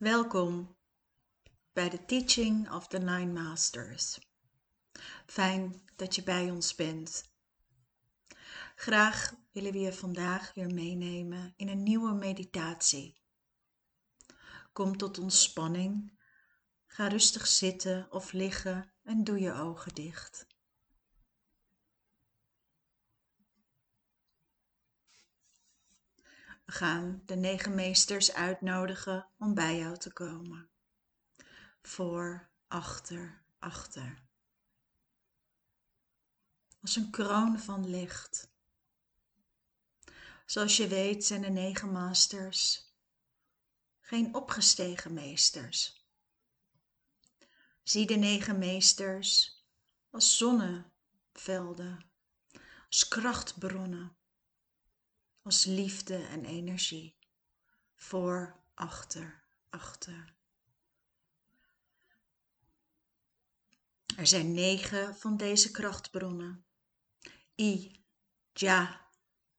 Welkom bij de Teaching of the Nine Masters. Fijn dat je bij ons bent. Graag willen we je vandaag weer meenemen in een nieuwe meditatie. Kom tot ontspanning, ga rustig zitten of liggen en doe je ogen dicht. Gaan de negen meesters uitnodigen om bij jou te komen. Voor, achter, achter. Als een kroon van licht. Zoals je weet zijn de negen masters geen opgestegen meesters. Zie de negen meesters als zonnevelden, als krachtbronnen als liefde en energie. Voor, achter, achter. Er zijn negen van deze krachtbronnen. I, Ja,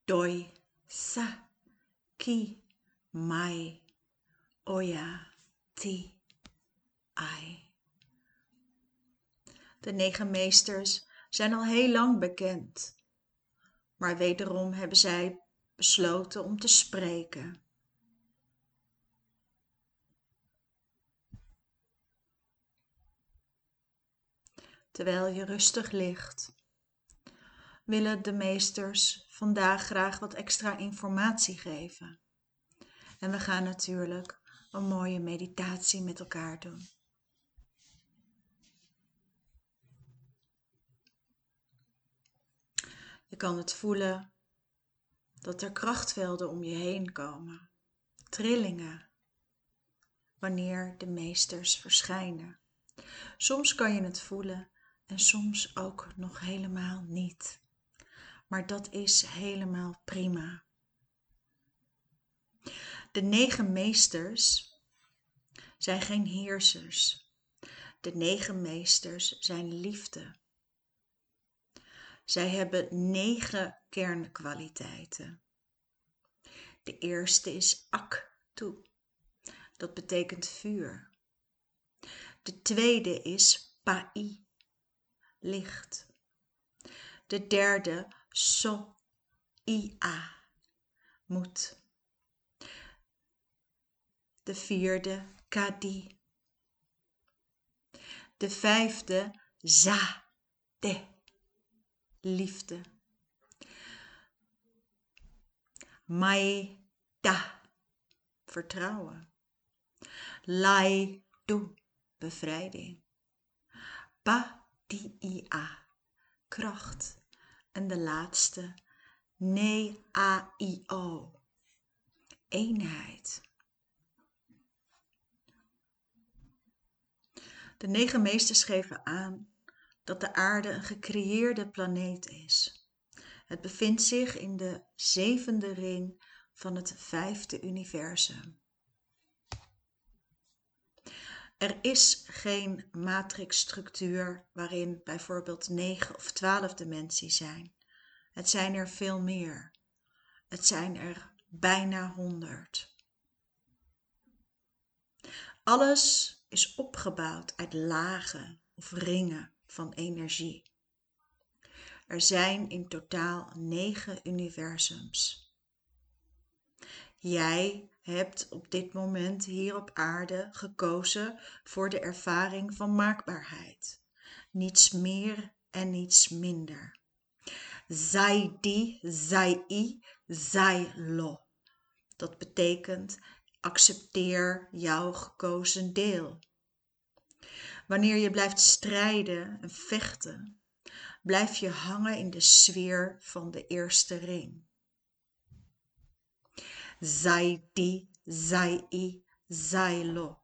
Doi, Sa, Ki, Mai, Oya, Ti, Ai. De negen meesters zijn al heel lang bekend, maar wederom hebben zij besloten om te spreken. Terwijl je rustig ligt, willen de meesters vandaag graag wat extra informatie geven. En we gaan natuurlijk een mooie meditatie met elkaar doen. Je kan het voelen dat er krachtvelden om je heen komen, trillingen, wanneer de meesters verschijnen. Soms kan je het voelen en soms ook nog helemaal niet. Maar dat is helemaal prima. De negen meesters zijn geen heersers. De negen meesters zijn liefde. Zij hebben negen kernkwaliteiten. De eerste is aktu. Dat betekent vuur. De tweede is pai, licht. De derde so, ia, moed. De vierde kadi. De vijfde za, de liefde. Mai da, vertrouwen. Bevrijding. Pa di ia, kracht. En de laatste, ne a i o, eenheid. De negen meesters geven aan dat de aarde een gecreëerde planeet is. Het bevindt zich in de zevende ring van het vijfde universum. Er is geen matrixstructuur waarin bijvoorbeeld negen of twaalf dimensies zijn. Het zijn er veel meer. Het zijn er bijna honderd. Alles is opgebouwd uit lagen of ringen van energie. Er zijn in totaal negen universums. Jij hebt op dit moment hier op aarde gekozen voor de ervaring van maakbaarheid. Niets meer en niets minder. Zij die, zij i, zij lo. Dat betekent accepteer jouw gekozen deel. Wanneer je blijft strijden en vechten, blijf je hangen in de sfeer van de eerste ring. Zij die, zij i, zij lo.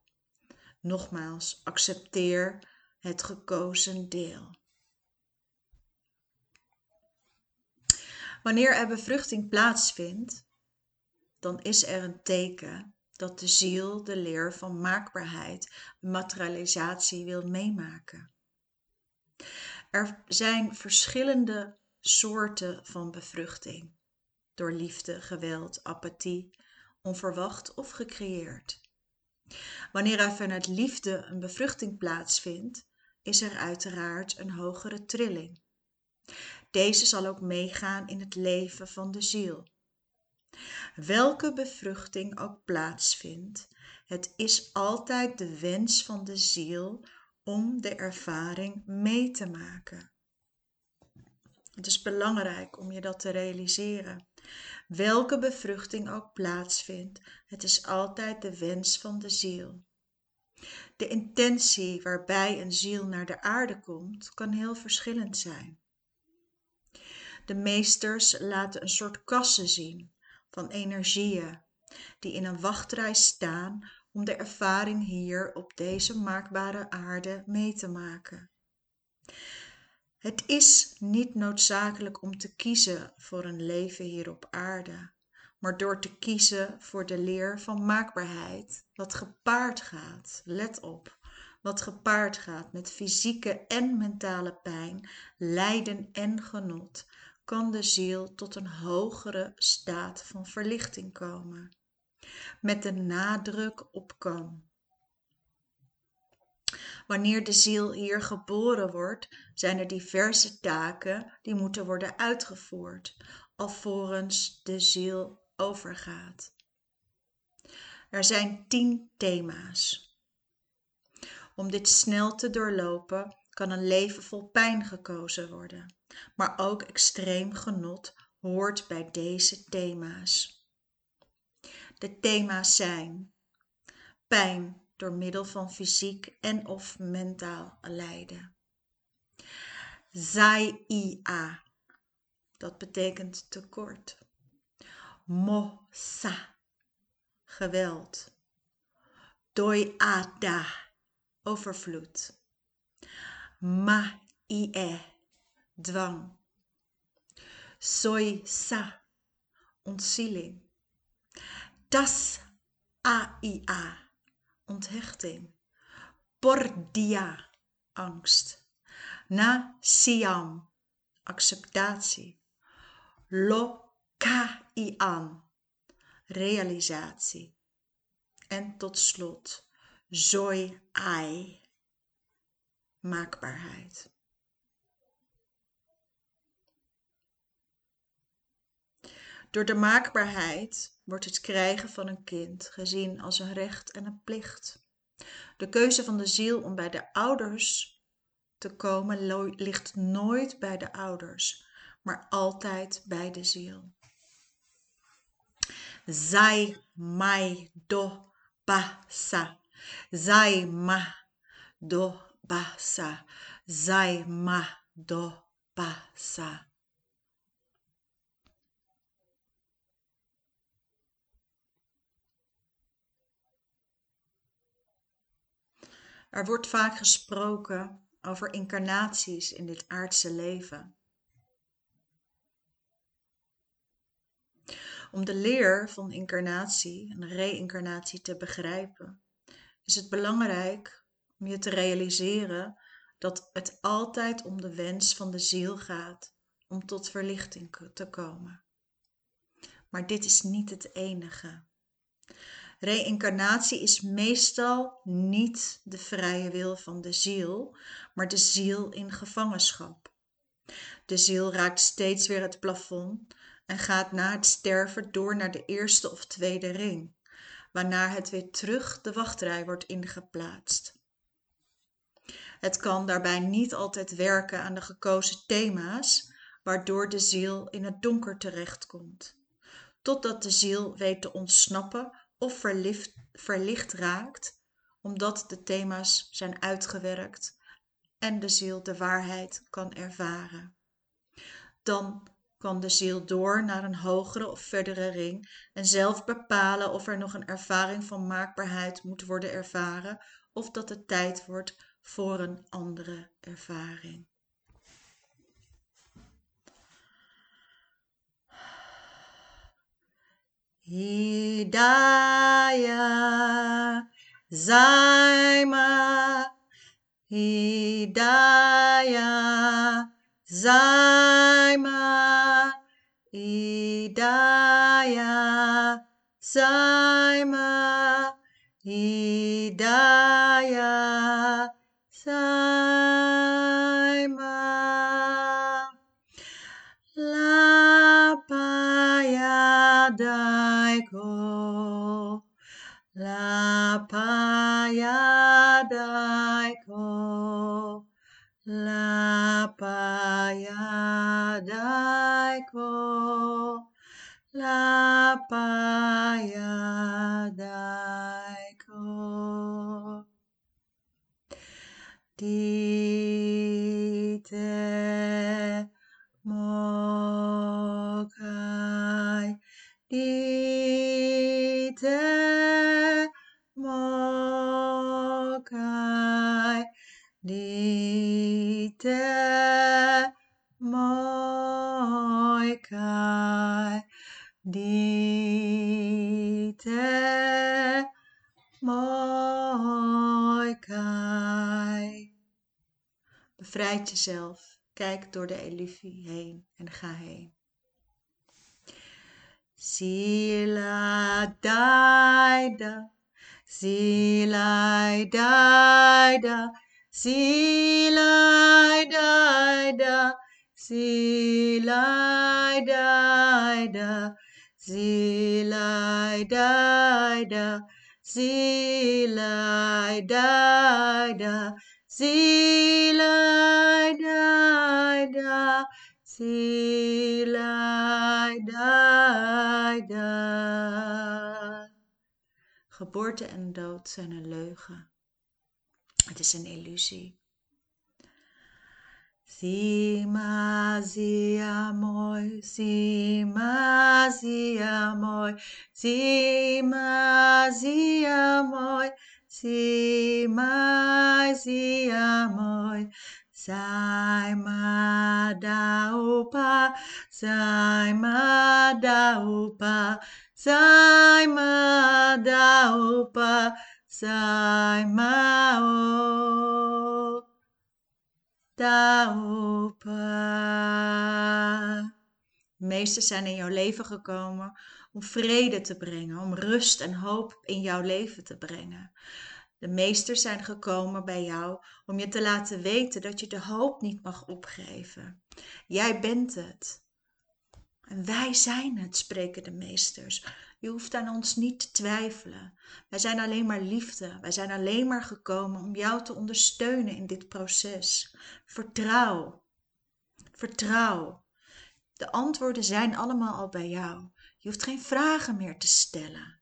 Nogmaals, accepteer het gekozen deel. Wanneer er bevruchting plaatsvindt, dan is er een teken dat de ziel de leer van maakbaarheid, materialisatie wil meemaken. Er zijn verschillende soorten van bevruchting. Door liefde, geweld, apathie, onverwacht of gecreëerd. Wanneer er vanuit liefde een bevruchting plaatsvindt, is er uiteraard een hogere trilling. Deze zal ook meegaan in het leven van de ziel. Welke bevruchting ook plaatsvindt, het is altijd de wens van de ziel om de ervaring mee te maken. Het is belangrijk om je dat te realiseren. Welke bevruchting ook plaatsvindt, het is altijd de wens van de ziel. De intentie waarbij een ziel naar de aarde komt, kan heel verschillend zijn. De meesters laten een soort kassen zien van energieën die in een wachtrij staan om de ervaring hier op deze maakbare aarde mee te maken. Het is niet noodzakelijk om te kiezen voor een leven hier op aarde, maar door te kiezen voor de leer van maakbaarheid, wat gepaard gaat, let op, wat gepaard gaat met fysieke en mentale pijn, lijden en genot, kan de ziel tot een hogere staat van verlichting komen. Met de nadruk op kan. Wanneer de ziel hier geboren wordt, zijn er diverse taken die moeten worden uitgevoerd, alvorens de ziel overgaat. Er zijn tien thema's. Om dit snel te doorlopen kan een leven vol pijn gekozen worden, maar ook extreem genot hoort bij deze thema's. De thema's zijn pijn door middel van fysiek en of mentaal lijden. Zai-a, dat betekent tekort. Mo-sa, geweld. Doi-a-da, overvloed. Ma-i-e, dwang. Soi-sa, ontzieling. Tas-a-i-a, onthechting. Pordia, angst. Na siam, acceptatie. Lo ka ian, realisatie. En tot slot, zoi ai, maakbaarheid. Door de maakbaarheid wordt het krijgen van een kind gezien als een recht en een plicht. De keuze van de ziel om bij de ouders te komen ligt nooit bij de ouders, maar altijd bij de ziel. Zai mai do basa. Zai ma do basa. Zai ma do basa. Er wordt vaak gesproken over incarnaties in dit aardse leven. Om de leer van incarnatie en reïncarnatie te begrijpen, is het belangrijk om je te realiseren dat het altijd om de wens van de ziel gaat om tot verlichting te komen. Maar dit is niet het enige. Reïncarnatie is meestal niet de vrije wil van de ziel, maar de ziel in gevangenschap. De ziel raakt steeds weer het plafond en gaat na het sterven door naar de eerste of tweede ring, waarna het weer terug de wachtrij wordt ingeplaatst. Het kan daarbij niet altijd werken aan de gekozen thema's, waardoor de ziel in het donker terechtkomt, totdat de ziel weet te ontsnappen of verlicht, verlicht raakt, omdat de thema's zijn uitgewerkt en de ziel de waarheid kan ervaren. Dan kan de ziel door naar een hogere of verdere ring en zelf bepalen of er nog een ervaring van maakbaarheid moet worden ervaren of dat het tijd wordt voor een andere ervaring. Hidayah Zaima. Hidayah Zaima. Hidayah Zaima. Hidaya payadaiko, la payadaiko, la payadaiko. Dite mokai, dite Dite Mokai Dite Mokai Bevrijd jezelf. Kijk door de elifie heen en ga heen. Sila daida, sila daida, sila daida, sila daida, sila daida, sila daida, sila daida, sila daida. Geboorte en dood zijn een leugen. Het is een illusie. Sima zia mooi, sima zia mooi, sima zia mooi, sima zia mooi. Sai ma daupa, sai ma daupa, sai ma daupa, sai ma o. Daupa. De meesters zijn in jouw leven gekomen om vrede te brengen, om rust en hoop in jouw leven te brengen. De meesters zijn gekomen bij jou om je te laten weten dat je de hoop niet mag opgeven. Jij bent het. En wij zijn het, spreken de meesters. Je hoeft aan ons niet te twijfelen. Wij zijn alleen maar liefde. Wij zijn alleen maar gekomen om jou te ondersteunen in dit proces. Vertrouw. Vertrouw. De antwoorden zijn allemaal al bij jou. Je hoeft geen vragen meer te stellen.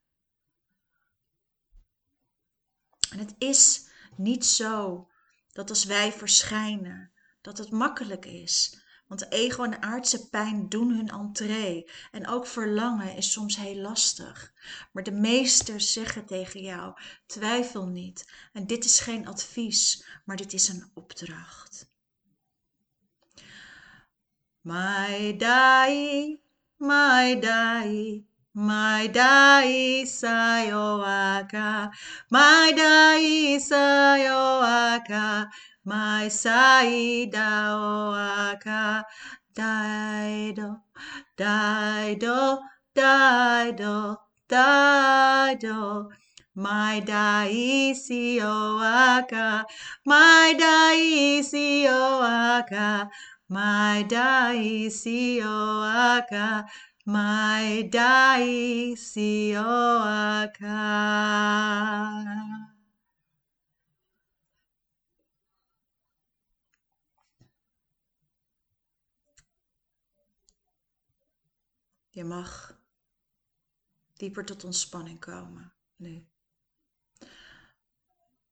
En het is niet zo dat als wij verschijnen, dat het makkelijk is. Want ego en aardse pijn doen hun entree. En ook verlangen is soms heel lastig. Maar de meesters zeggen tegen jou: twijfel niet. En dit is geen advies, maar dit is een opdracht. My dai, my dai, my dai sayoaka, my dai sayoaka, my Saidaoaka, Dido, Dido, Dido, Dido, my Daisioaka, my Daisioaka, my Daisioaka, my Daisioaka. Je mag dieper tot ontspanning komen nu.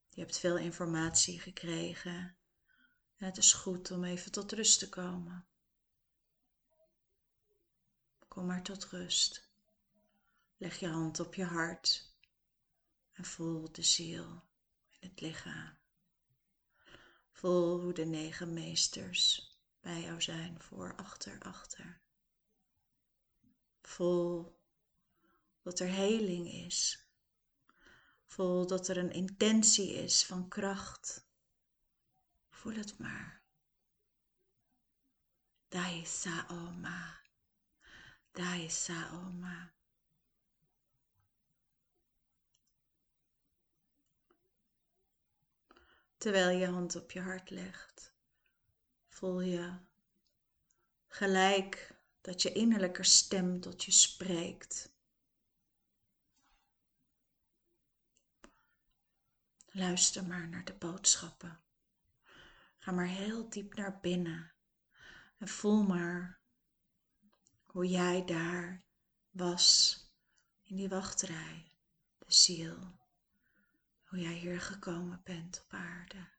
Je hebt veel informatie gekregen. En het is goed om even tot rust te komen. Kom maar tot rust. Leg je hand op je hart en voel de ziel in het lichaam. Voel hoe de negen meesters bij jou zijn, voor, achter, achter. Voel dat er heling is. Voel dat er een intentie is van kracht. Voel het maar. Dai Saoma. Dai Saoma. Terwijl je hand op je hart legt, voel je gelijk dat je innerlijke stem tot je spreekt. Luister maar naar de boodschappen. Ga maar heel diep naar binnen en voel maar hoe jij daar was in die wachtrij, de ziel. Hoe jij hier gekomen bent op aarde.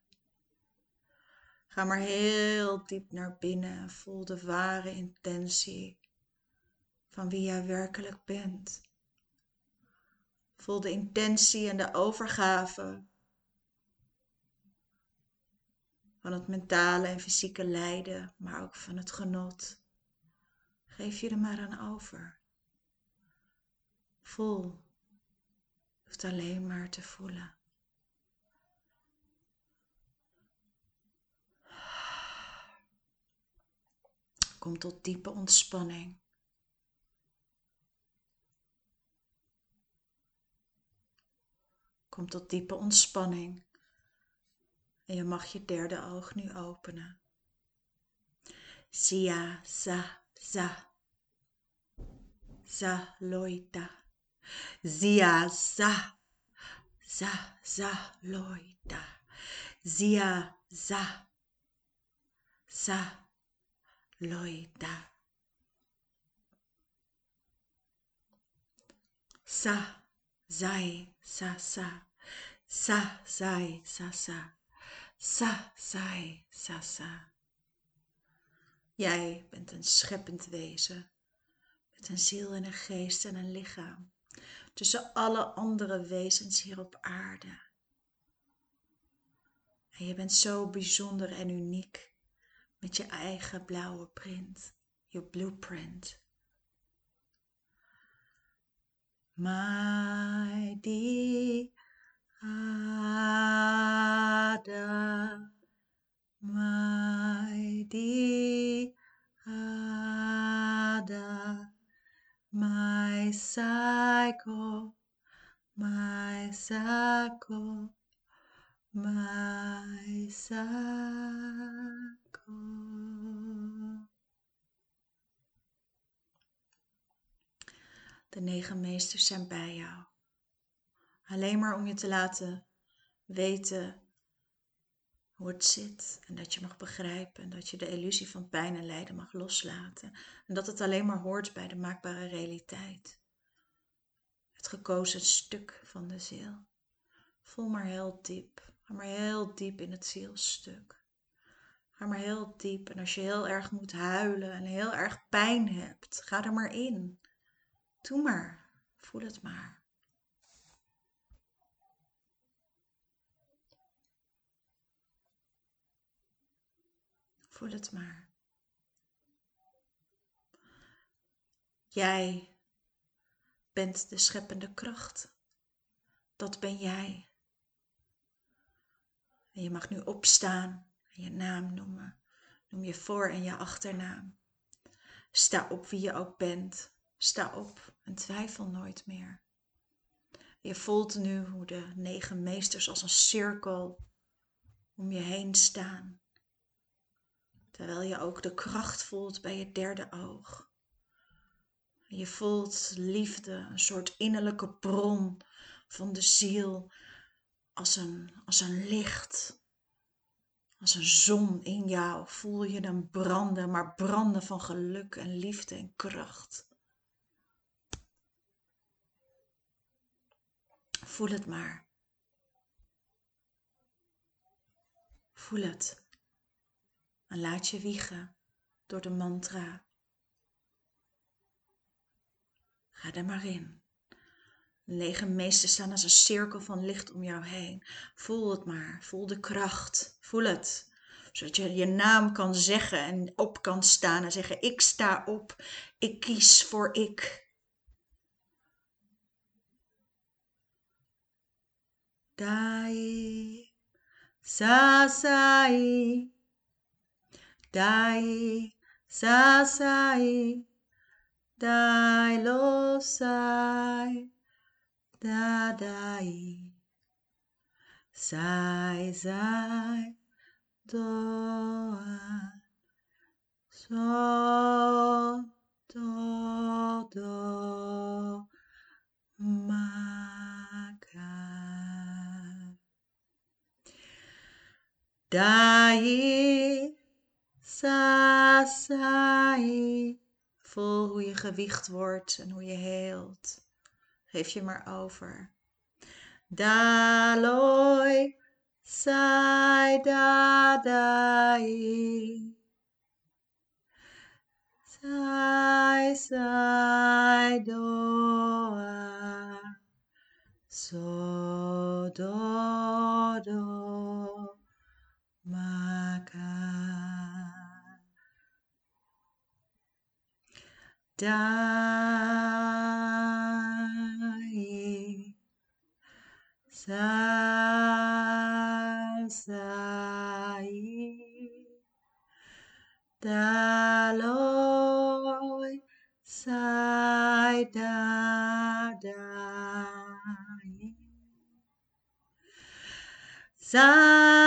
Ga maar heel diep naar binnen en voel de ware intentie van wie jij werkelijk bent. Voel de intentie en de overgave van het mentale en fysieke lijden, maar ook van het genot. Geef je er maar aan over. Voel. hoeft alleen maar te voelen. Kom tot diepe ontspanning. Kom tot diepe ontspanning. En je mag je derde oog nu openen. Sia, sa, za. Za, loita. Zia, za. Za, za, loita. Zia, za. Za, loita. Sa, zai, sa, sa. Sa, zai, sa, sa. Sa, sai, sa, sa. Jij bent een scheppend wezen met een ziel en een geest en een lichaam tussen alle andere wezens hier op aarde. En je bent zo bijzonder en uniek met je eigen blauwe print, je blueprint. My dear Ada, my dear Ada, my cycle, my cycle, my cycle. De negen meesters zijn bij jou. Alleen maar om je te laten weten hoe het zit en dat je mag begrijpen en dat je de illusie van pijn en lijden mag loslaten en dat het alleen maar hoort bij de maakbare realiteit. Het gekozen stuk van de ziel. Voel maar heel diep, maar heel diep in het zielstuk. Ga maar heel diep en als je heel erg moet huilen en heel erg pijn hebt, ga er maar in. Doe maar, voel het maar. Voel het maar. Jij bent de scheppende kracht. Dat ben jij. En je mag nu opstaan je naam noemen. Noem je voor- en je achternaam. Sta op wie je ook bent. Sta op en twijfel nooit meer. Je voelt nu hoe de negen meesters als een cirkel om je heen staan terwijl je ook de kracht voelt bij je derde oog. Je voelt liefde, een soort innerlijke bron van de ziel, als een, als een licht, als een zon in jou. Voel je hem branden, maar branden van geluk en liefde en kracht. Voel het maar. Voel het. En laat je wiegen door de mantra. Ga er maar in. De negen meesters staan als een cirkel van licht om jou heen. Voel het maar. Voel de kracht. Voel het. Zodat je je naam kan zeggen en op kan staan en zeggen: Ik sta op. Ik kies voor ik. Dai, sasai. Dai sasai, dai lo sai, da dai. Sai, sai, doa. So, do, do, maka. Dai, sa, sai. Voel hoe je gewicht wordt en hoe je heelt. Geef je maar over. Daloi, sai, da, dai. Sai, sai, doa. So, do, do, maka. Dai. Sa, sai. Daloi. Sai, da, dai. Sai, sai,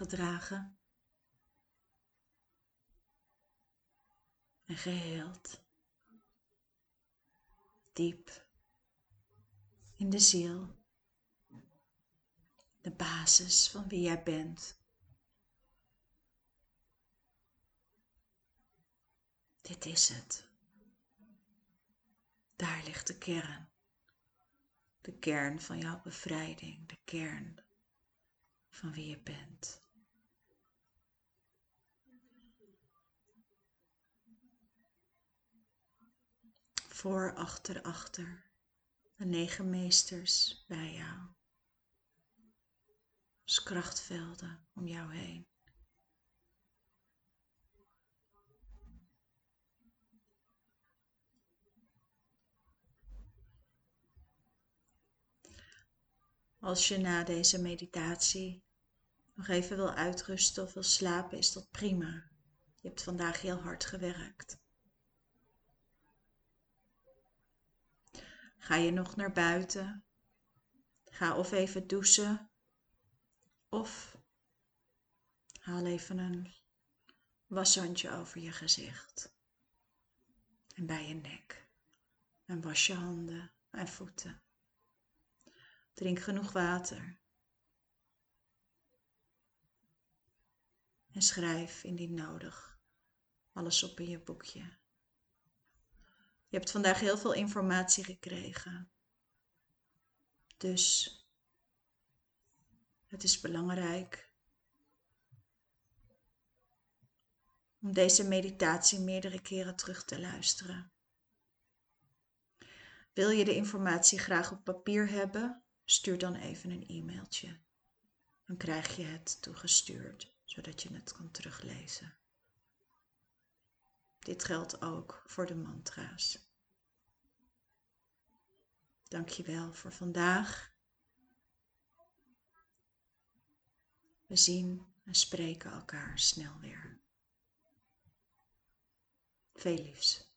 gedragen en geheeld. Diep in de ziel. De basis van wie jij bent. Dit is het. Daar ligt de kern. De kern van jouw bevrijding, de kern van wie je bent. Voor, achter, achter. De negen meesters bij jou. Als krachtvelden om jou heen. Als je na deze meditatie nog even wil uitrusten of wil slapen, is dat prima. Je hebt vandaag heel hard gewerkt. Ga je nog naar buiten? Ga of even douchen of haal even een washandje over je gezicht en bij je nek en was je handen en voeten. Drink genoeg water. En schrijf indien nodig alles op in je boekje. Je hebt vandaag heel veel informatie gekregen. Dus het is belangrijk om deze meditatie meerdere keren terug te luisteren. Wil je de informatie graag op papier hebben? Stuur dan even een e-mailtje. Dan krijg je het toegestuurd, zodat je het kan teruglezen. Dit geldt ook voor de mantra's. Dankjewel voor vandaag. We zien en spreken elkaar snel weer. Veel liefs.